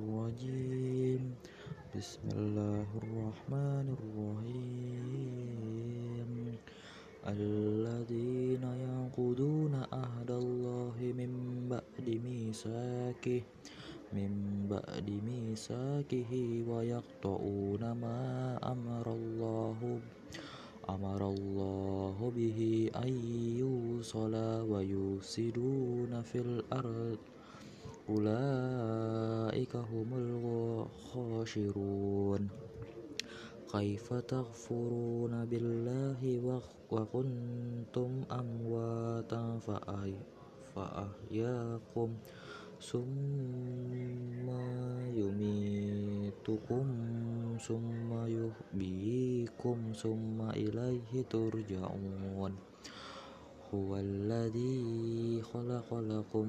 الرجيم. بسم الله الرحمن الرحيم. الذين ينقضون عهد الله من بعد ميثاقه من بعد ميثاقه ويقطعون ما أمر الله أمر الله به أن يوصل ويفسدون في الأرض. أولئك هم الخاسرون. كيف تكفرون بالله وكنتم أمواتا فأحياكم ثم يميتكم ثم يحييكم ثم إليه ترجعون. هو الذي خلق لكم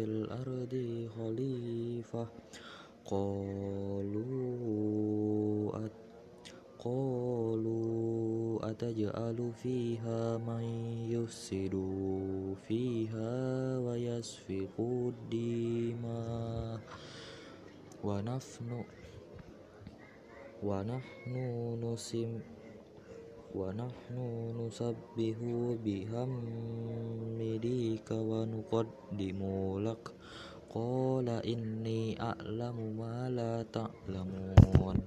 في الأرض خليفة قالوا قالوا أتجعل فيها من يفسد فيها ويسفك الدماء ونحن ونحن نسبح ونحن نسبح بحمدك ونقدم لك قال إني أعلم ما لا تعلمون